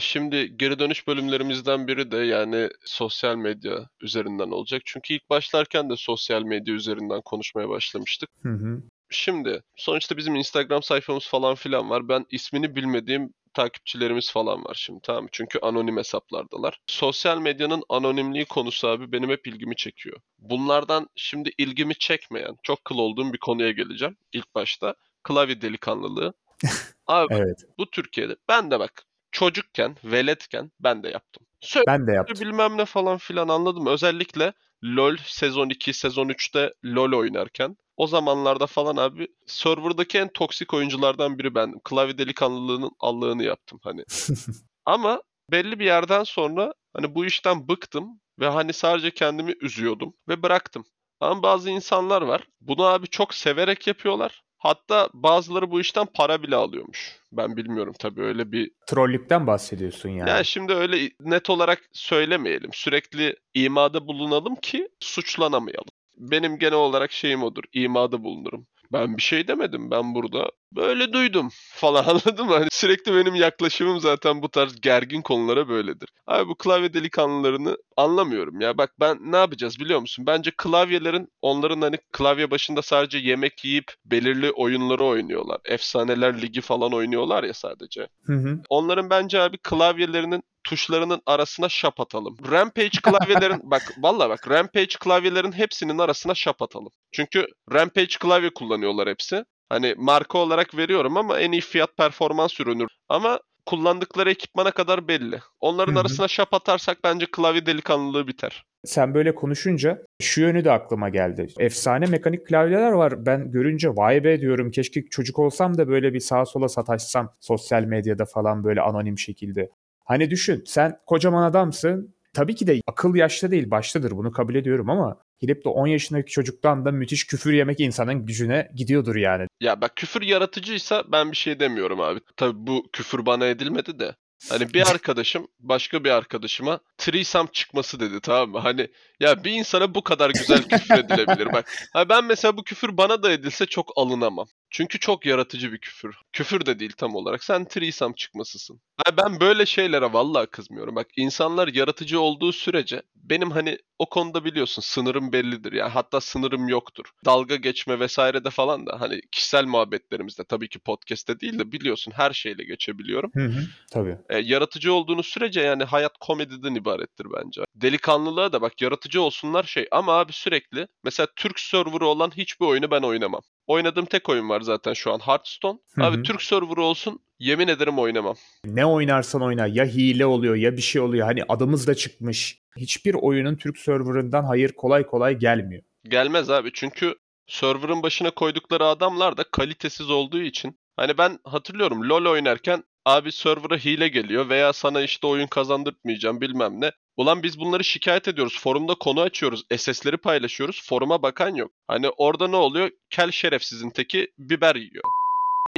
Şimdi geri dönüş bölümlerimizden biri de yani sosyal medya üzerinden olacak. Çünkü ilk başlarken de sosyal medya üzerinden konuşmaya başlamıştık. Hı hı. Şimdi sonuçta bizim Instagram sayfamız falan filan var. Ben ismini bilmediğim takipçilerimiz falan var şimdi tamam mı? Çünkü anonim hesaplardalar. Sosyal medyanın anonimliği konusu abi benim hep ilgimi çekiyor. Bunlardan şimdi ilgimi çekmeyen, çok kıl olduğum bir konuya geleceğim ilk başta. Klavye delikanlılığı. Abi Evet. bu Türkiye'de ben de bak çocukken, veletken ben de yaptım. Söyle Ben de yaptım. bilmem ne falan filan anladım. Özellikle LoL sezon 2, sezon 3'te LoL oynarken o zamanlarda falan abi serverdaki en toksik oyunculardan biri ben. Klavye delikanlılığının allığını yaptım hani. Ama belli bir yerden sonra hani bu işten bıktım ve hani sadece kendimi üzüyordum ve bıraktım. Ama bazı insanlar var. Bunu abi çok severek yapıyorlar. Hatta bazıları bu işten para bile alıyormuş. Ben bilmiyorum tabii öyle bir Trollükten bahsediyorsun yani. ya şimdi öyle net olarak söylemeyelim. Sürekli imada bulunalım ki suçlanamayalım. Benim genel olarak şeyim odur. İmada bulunurum. Ben bir şey demedim. Ben burada böyle duydum falan anladın mı? Hani sürekli benim yaklaşımım zaten bu tarz gergin konulara böyledir. Abi bu klavye delikanlılarını anlamıyorum ya. Bak ben ne yapacağız biliyor musun? Bence klavyelerin onların hani klavye başında sadece yemek yiyip belirli oyunları oynuyorlar. Efsaneler Ligi falan oynuyorlar ya sadece. Hı hı. Onların bence abi klavyelerinin tuşlarının arasına şap atalım. Rampage klavyelerin bak valla bak Rampage klavyelerin hepsinin arasına şap atalım. Çünkü Rampage klavye kullanıyorlar hepsi. Hani marka olarak veriyorum ama en iyi fiyat performans ürünü. Ama kullandıkları ekipmana kadar belli. Onların Hı hı. arasına şap atarsak bence klavye delikanlılığı biter. Sen böyle konuşunca şu yönü de aklıma geldi. Efsane mekanik klavyeler var. Ben görünce vay be diyorum keşke çocuk olsam da böyle bir sağa sola sataşsam sosyal medyada falan böyle anonim şekilde. Hani düşün sen kocaman adamsın. Tabii ki de akıl yaşta değil baştadır bunu kabul ediyorum ama gidip de 10 yaşındaki çocuktan da müthiş küfür yemek insanın gücüne gidiyordur yani. Ya bak küfür yaratıcıysa ben bir şey demiyorum abi. Tabii bu küfür bana edilmedi de. Hani bir arkadaşım başka bir arkadaşıma threesome çıkması dedi tamam mı? Hani ya bir insana bu kadar güzel küfür edilebilir bak. Ha ben mesela bu küfür bana da edilse çok alınamam. Çünkü çok yaratıcı bir küfür. Küfür de değil tam olarak. Sen threesome çıkmasısın. Ha ben böyle şeylere vallahi kızmıyorum. Bak insanlar yaratıcı olduğu sürece benim hani o konuda biliyorsun sınırım bellidir. Ya hatta sınırım yoktur. Dalga geçme vesaire de falan da hani kişisel muhabbetlerimizde tabii ki podcast'te değil de biliyorsun her şeyle geçebiliyorum. Hı hı. Tabii. E, yaratıcı olduğunuz sürece yani hayat komediden ibarettir bence. Delikanlılığa da bak yaratıcı olsunlar şey ama abi sürekli mesela Türk serverı olan hiçbir oyunu ben oynamam. Oynadığım tek oyun var zaten şu an Hearthstone. Hı Abi hı. Türk serverı olsun yemin ederim oynamam. Ne oynarsan oyna ya hile oluyor ya bir şey oluyor. Hani adımız da çıkmış. Hiçbir oyunun Türk serverından hayır kolay kolay gelmiyor. Gelmez abi çünkü server'ın başına koydukları adamlar da kalitesiz olduğu için. Hani ben hatırlıyorum LoL oynarken abi server'a hile geliyor veya sana işte oyun kazandırtmayacağım bilmem ne. Ulan biz bunları şikayet ediyoruz. Forumda konu açıyoruz. SS'leri paylaşıyoruz. Foruma bakan yok. Hani orada ne oluyor? Kel şerefsizin teki biber yiyor.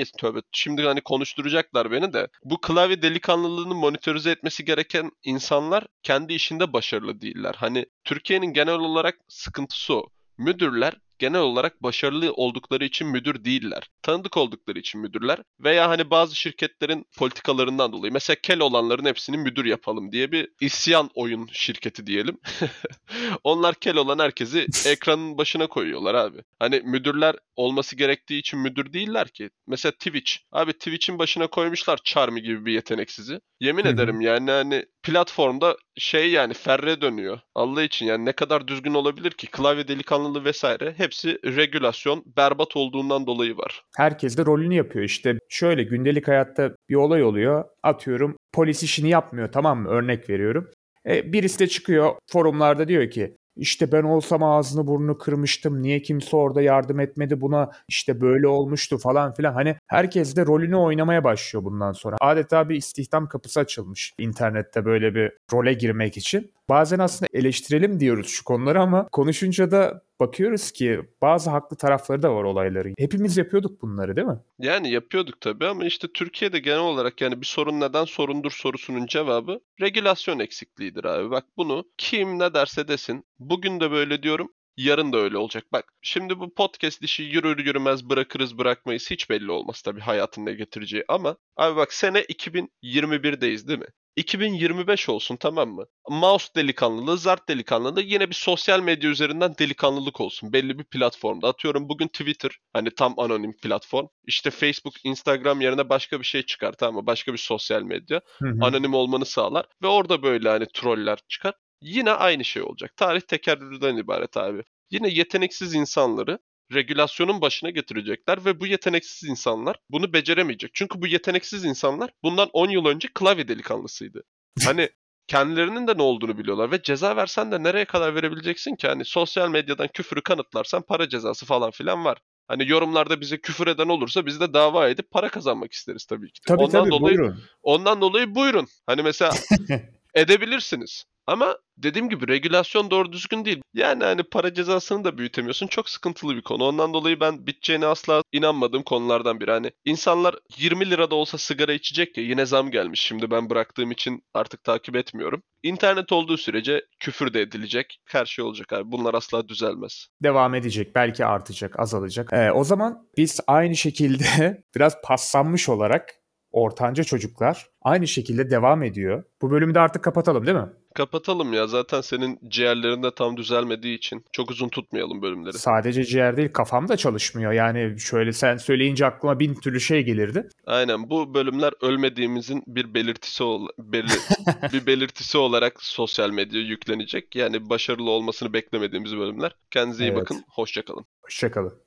Neyse, Tövbe. Şimdi hani konuşturacaklar beni de. Bu klavye delikanlılığını monitörize etmesi gereken insanlar kendi işinde başarılı değiller. Hani Türkiye'nin genel olarak sıkıntısı o. Müdürler genel olarak başarılı oldukları için müdür değiller. Tanıdık oldukları için müdürler veya hani bazı şirketlerin politikalarından dolayı mesela kel olanların hepsini müdür yapalım diye bir isyan oyun şirketi diyelim. Onlar kel olan herkesi ekranın başına koyuyorlar abi. Hani müdürler olması gerektiği için müdür değiller ki. Mesela Twitch. Abi Twitch'in başına koymuşlar Charmy gibi bir yeteneksizi. Yemin Hı hı. ederim yani hani platformda şey yani ferre dönüyor. Allah için yani ne kadar düzgün olabilir ki? Klavye delikanlılığı vesaire hepsi regülasyon berbat olduğundan dolayı var. Herkes de rolünü yapıyor. İşte şöyle gündelik hayatta bir olay oluyor. Atıyorum polis işini yapmıyor tamam mı? Örnek veriyorum. E, birisi de çıkıyor forumlarda diyor ki işte ben olsam ağzını burnunu kırmıştım. Niye kimse orada yardım etmedi buna? İşte böyle olmuştu falan filan. Hani herkes de rolünü oynamaya başlıyor bundan sonra. Adeta bir istihdam kapısı açılmış internette böyle bir role girmek için. Bazen aslında eleştirelim diyoruz şu konuları ama konuşunca da bakıyoruz ki bazı haklı tarafları da var olayların. Hepimiz yapıyorduk bunları değil mi? Yani yapıyorduk tabii ama işte Türkiye'de genel olarak yani bir sorun neden sorundur sorusunun cevabı regülasyon eksikliğidir abi. Bak bunu kim ne derse desin bugün de böyle diyorum yarın da öyle olacak. Bak şimdi bu podcast işi yürür yürümez bırakırız bırakmayız hiç belli olmaz tabii hayatın ne getireceği ama abi bak sene 2021'deyiz değil mi? 2025 olsun tamam mı? Mouse delikanlılığı, zart delikanlılığı yine bir sosyal medya üzerinden delikanlılık olsun. Belli bir platformda. Atıyorum bugün Twitter hani tam anonim platform. İşte Facebook, Instagram yerine başka bir şey çıkar tamam mı? Başka bir sosyal medya. Hı hı. Anonim olmanı sağlar. Ve orada böyle hani troller çıkar. Yine aynı şey olacak. Tarih tekerrürden ibaret abi. Yine yeteneksiz insanları regülasyonun başına getirecekler ve bu yeteneksiz insanlar bunu beceremeyecek. Çünkü bu yeteneksiz insanlar bundan 10 yıl önce klavye delikanlısıydı. Hani kendilerinin de ne olduğunu biliyorlar ve ceza versen de nereye kadar verebileceksin ki? Hani sosyal medyadan küfürü kanıtlarsan para cezası falan filan var. Hani yorumlarda bize küfür eden olursa biz de dava edip para kazanmak isteriz tabii ki. de. Tabii Ondan tabii dolayı buyurun. Ondan dolayı buyurun. Hani mesela edebilirsiniz. Ama dediğim gibi regülasyon doğru düzgün değil. Yani hani para cezasını da büyütemiyorsun. Çok sıkıntılı bir konu. Ondan dolayı ben biteceğine asla inanmadığım konulardan biri. Hani insanlar 20 lirada olsa sigara içecek ya yine zam gelmiş. Şimdi ben bıraktığım için artık takip etmiyorum. İnternet olduğu sürece küfür de edilecek. Her şey olacak abi. Bunlar asla düzelmez. Devam edecek, belki artacak, azalacak. Ee, o zaman biz aynı şekilde biraz paslanmış olarak ortanca çocuklar aynı şekilde devam ediyor. Bu bölümü de artık kapatalım değil mi? Kapatalım ya. Zaten senin ciğerlerinde tam düzelmediği için çok uzun tutmayalım bölümleri. Sadece ciğer değil kafam da çalışmıyor. Yani şöyle sen söyleyince aklıma bin türlü şey gelirdi. Aynen bu bölümler ölmediğimizin bir belirtisi ol belli- bir belirtisi olarak sosyal medyaya yüklenecek. Yani başarılı olmasını beklemediğimiz bölümler. Kendinize iyi Evet. bakın. Hoşça kalın. Hoşçakalın.